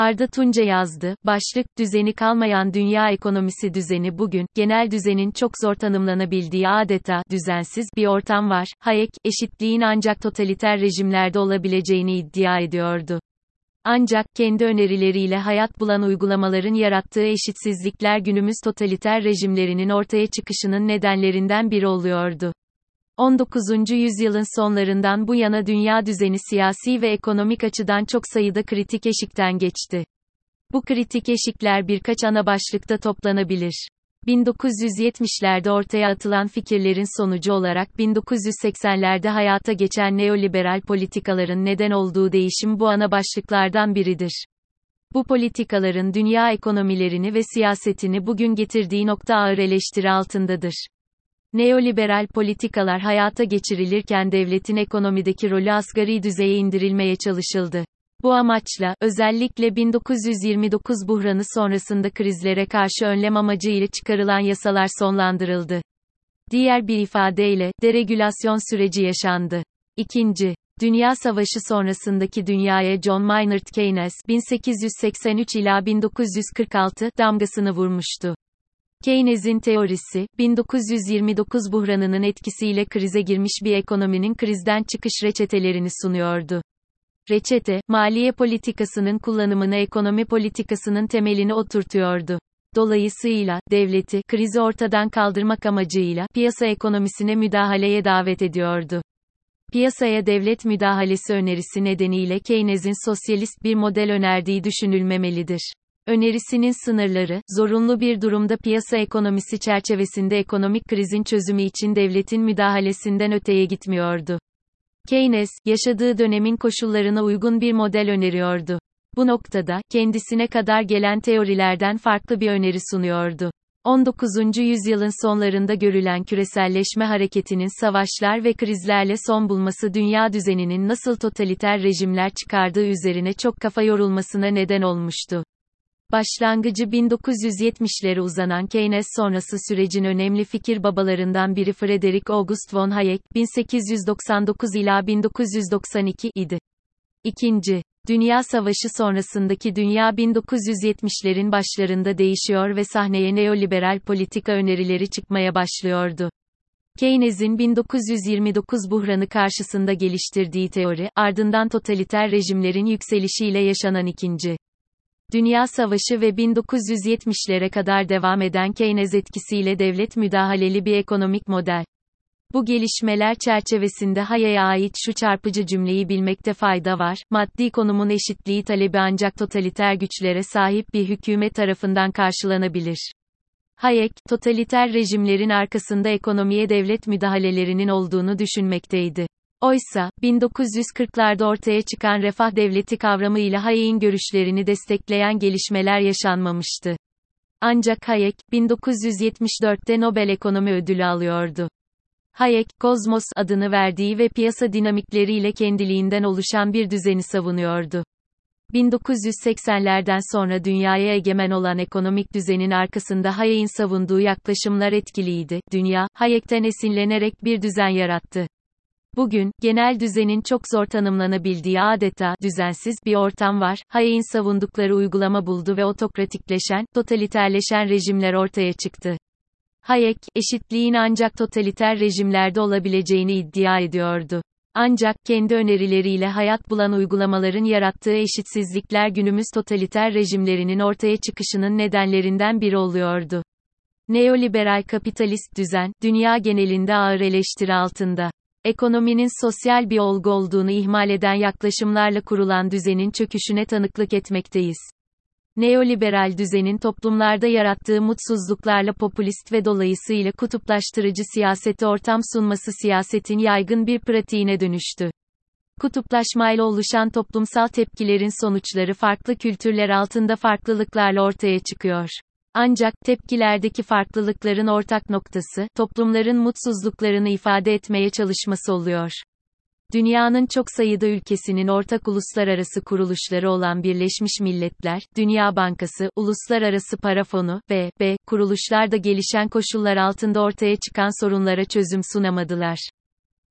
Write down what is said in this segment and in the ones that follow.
Arda Tunca yazdı, başlık, düzeni kalmayan dünya ekonomisi düzeni bugün, genel düzenin çok zor tanımlanabildiği adeta, düzensiz, bir ortam var, Hayek, eşitliğin ancak totaliter rejimlerde olabileceğini iddia ediyordu. Ancak, kendi önerileriyle hayat bulan uygulamaların yarattığı eşitsizlikler günümüz totaliter rejimlerinin ortaya çıkışının nedenlerinden biri oluyordu. 19. yüzyılın sonlarından bu yana dünya düzeni siyasi ve ekonomik açıdan çok sayıda kritik eşikten geçti. Bu kritik eşikler birkaç ana başlıkta toplanabilir. 1970'lerde ortaya atılan fikirlerin sonucu olarak 1980'lerde hayata geçen neoliberal politikaların neden olduğu değişim bu ana başlıklardan biridir. Bu politikaların dünya ekonomilerini ve siyasetini bugün getirdiği nokta ağır eleştiri altındadır. Neoliberal politikalar hayata geçirilirken devletin ekonomideki rolü asgari düzeye indirilmeye çalışıldı. Bu amaçla, özellikle 1929 buhranı sonrasında krizlere karşı önlem amacıyla çıkarılan yasalar sonlandırıldı. Diğer bir ifadeyle, deregülasyon süreci yaşandı. İkinci, Dünya Savaşı sonrasındaki dünyaya John Maynard Keynes, 1883 ila 1946, damgasını vurmuştu. Keynes'in teorisi, 1929 buhranının etkisiyle krize girmiş bir ekonominin krizden çıkış reçetelerini sunuyordu. Reçete, maliye politikasının kullanımını ekonomi politikasının temelini oturtuyordu. Dolayısıyla, devleti, krizi ortadan kaldırmak amacıyla, piyasa ekonomisine müdahaleye davet ediyordu. Piyasaya devlet müdahalesi önerisi nedeniyle Keynes'in sosyalist bir model önerdiği düşünülmemelidir. Önerisinin sınırları, zorunlu bir durumda piyasa ekonomisi çerçevesinde ekonomik krizin çözümü için devletin müdahalesinden öteye gitmiyordu. Keynes, yaşadığı dönemin koşullarına uygun bir model öneriyordu. Bu noktada, kendisine kadar gelen teorilerden farklı bir öneri sunuyordu. 19. yüzyılın sonlarında görülen küreselleşme hareketinin savaşlar ve krizlerle son bulması dünya düzeninin nasıl totaliter rejimler çıkardığı üzerine çok kafa yorulmasına neden olmuştu. Başlangıcı 1970'lere uzanan Keynes sonrası sürecin önemli fikir babalarından biri Frederick August von Hayek, 1899 ila 1992 idi. İkinci, Dünya Savaşı sonrasındaki dünya 1970'lerin başlarında değişiyor ve sahneye neoliberal politika önerileri çıkmaya başlıyordu. Keynes'in 1929 buhranı karşısında geliştirdiği teori, ardından totaliter rejimlerin yükselişiyle yaşanan ikinci Dünya Savaşı ve 1970'lere kadar devam eden Keynes etkisiyle devlet müdahaleli bir ekonomik model. Bu gelişmeler çerçevesinde Hayek'e ait şu çarpıcı cümleyi bilmekte fayda var, maddi konumun eşitliği talebi ancak totaliter güçlere sahip bir hükümet tarafından karşılanabilir. Hayek, totaliter rejimlerin arkasında ekonomiye devlet müdahalelerinin olduğunu düşünmekteydi. Oysa, 1940'larda ortaya çıkan refah devleti kavramı ile Hayek'in görüşlerini destekleyen gelişmeler yaşanmamıştı. Ancak Hayek, 1974'te Nobel Ekonomi Ödülü alıyordu. Hayek, Kozmos adını verdiği ve piyasa dinamikleriyle kendiliğinden oluşan bir düzeni savunuyordu. 1980'lerden sonra dünyaya egemen olan ekonomik düzenin arkasında Hayek'in savunduğu yaklaşımlar etkiliydi. Dünya, Hayek'ten esinlenerek bir düzen yarattı. Bugün, genel düzenin çok zor tanımlanabildiği adeta, düzensiz, bir ortam var, Hayek'in savundukları uygulama buldu ve otokratikleşen, totaliterleşen rejimler ortaya çıktı. Hayek, eşitliğin ancak totaliter rejimlerde olabileceğini iddia ediyordu. Ancak, kendi önerileriyle hayat bulan uygulamaların yarattığı eşitsizlikler günümüz totaliter rejimlerinin ortaya çıkışının nedenlerinden biri oluyordu. Neoliberal kapitalist düzen, dünya genelinde ağır eleştiri altında. Ekonominin sosyal bir olgu olduğunu ihmal eden yaklaşımlarla kurulan düzenin çöküşüne tanıklık etmekteyiz. Neoliberal düzenin toplumlarda yarattığı mutsuzluklarla popülist ve dolayısıyla kutuplaştırıcı siyasete ortam sunması siyasetin yaygın bir pratiğine dönüştü. Kutuplaşmayla oluşan toplumsal tepkilerin sonuçları farklı kültürler altında farklılıklarla ortaya çıkıyor. Ancak, tepkilerdeki farklılıkların ortak noktası, toplumların mutsuzluklarını ifade etmeye çalışması oluyor. Dünyanın çok sayıda ülkesinin ortak uluslararası kuruluşları olan Birleşmiş Milletler, Dünya Bankası, Uluslararası Para Fonu ve B kuruluşlar da gelişen koşullar altında ortaya çıkan sorunlara çözüm sunamadılar.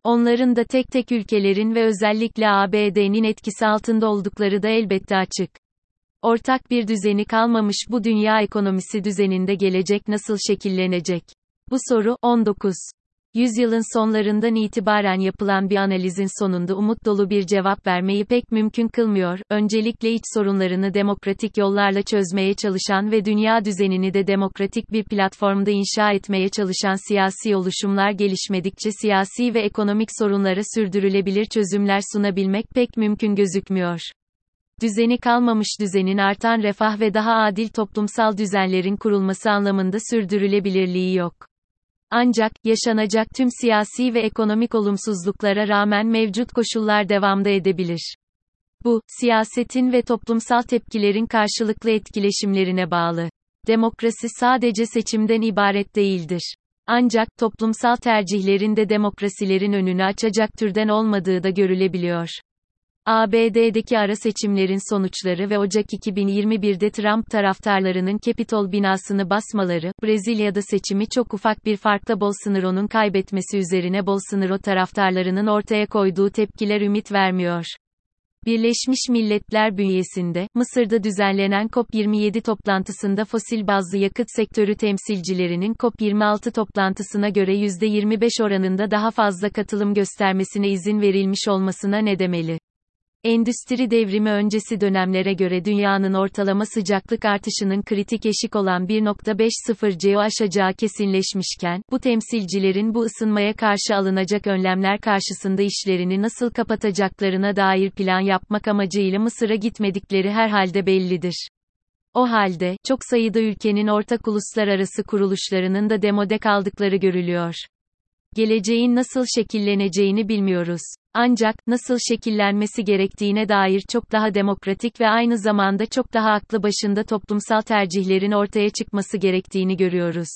Onların da tek tek ülkelerin ve özellikle ABD'nin etkisi altında oldukları da elbette açık. Ortak bir düzeni kalmamış bu dünya ekonomisi düzeninde gelecek nasıl şekillenecek? Bu soru, 19. Yüzyılın sonlarından itibaren yapılan bir analizin sonunda umut dolu bir cevap vermeyi pek mümkün kılmıyor. Öncelikle iç sorunlarını demokratik yollarla çözmeye çalışan ve dünya düzenini de demokratik bir platformda inşa etmeye çalışan siyasi oluşumlar gelişmedikçe siyasi ve ekonomik sorunlara sürdürülebilir çözümler sunabilmek pek mümkün gözükmüyor düzeni kalmamış düzenin artan refah ve daha adil toplumsal düzenlerin kurulması anlamında sürdürülebilirliği yok. Ancak, yaşanacak tüm siyasi ve ekonomik olumsuzluklara rağmen mevcut koşullar devamda edebilir. Bu, siyasetin ve toplumsal tepkilerin karşılıklı etkileşimlerine bağlı. Demokrasi sadece seçimden ibaret değildir. Ancak, toplumsal tercihlerin de demokrasilerin önünü açacak türden olmadığı da görülebiliyor. ABD'deki ara seçimlerin sonuçları ve Ocak 2021'de Trump taraftarlarının Capitol binasını basmaları, Brezilya'da seçimi çok ufak bir farkla Bolsonaro'nun kaybetmesi üzerine Bolsonaro taraftarlarının ortaya koyduğu tepkiler ümit vermiyor. Birleşmiş Milletler bünyesinde, Mısır'da düzenlenen COP27 toplantısında fosil bazlı yakıt sektörü temsilcilerinin COP26 toplantısına göre %25 oranında daha fazla katılım göstermesine izin verilmiş olmasına ne demeli? Endüstri devrimi öncesi dönemlere göre dünyanın ortalama sıcaklık artışının kritik eşik olan 1.50 CO aşacağı kesinleşmişken, bu temsilcilerin bu ısınmaya karşı alınacak önlemler karşısında işlerini nasıl kapatacaklarına dair plan yapmak amacıyla Mısır'a gitmedikleri herhalde bellidir. O halde, çok sayıda ülkenin ortak uluslararası kuruluşlarının da demode kaldıkları görülüyor. Geleceğin nasıl şekilleneceğini bilmiyoruz. Ancak, nasıl şekillenmesi gerektiğine dair çok daha demokratik ve aynı zamanda çok daha aklı başında toplumsal tercihlerin ortaya çıkması gerektiğini görüyoruz.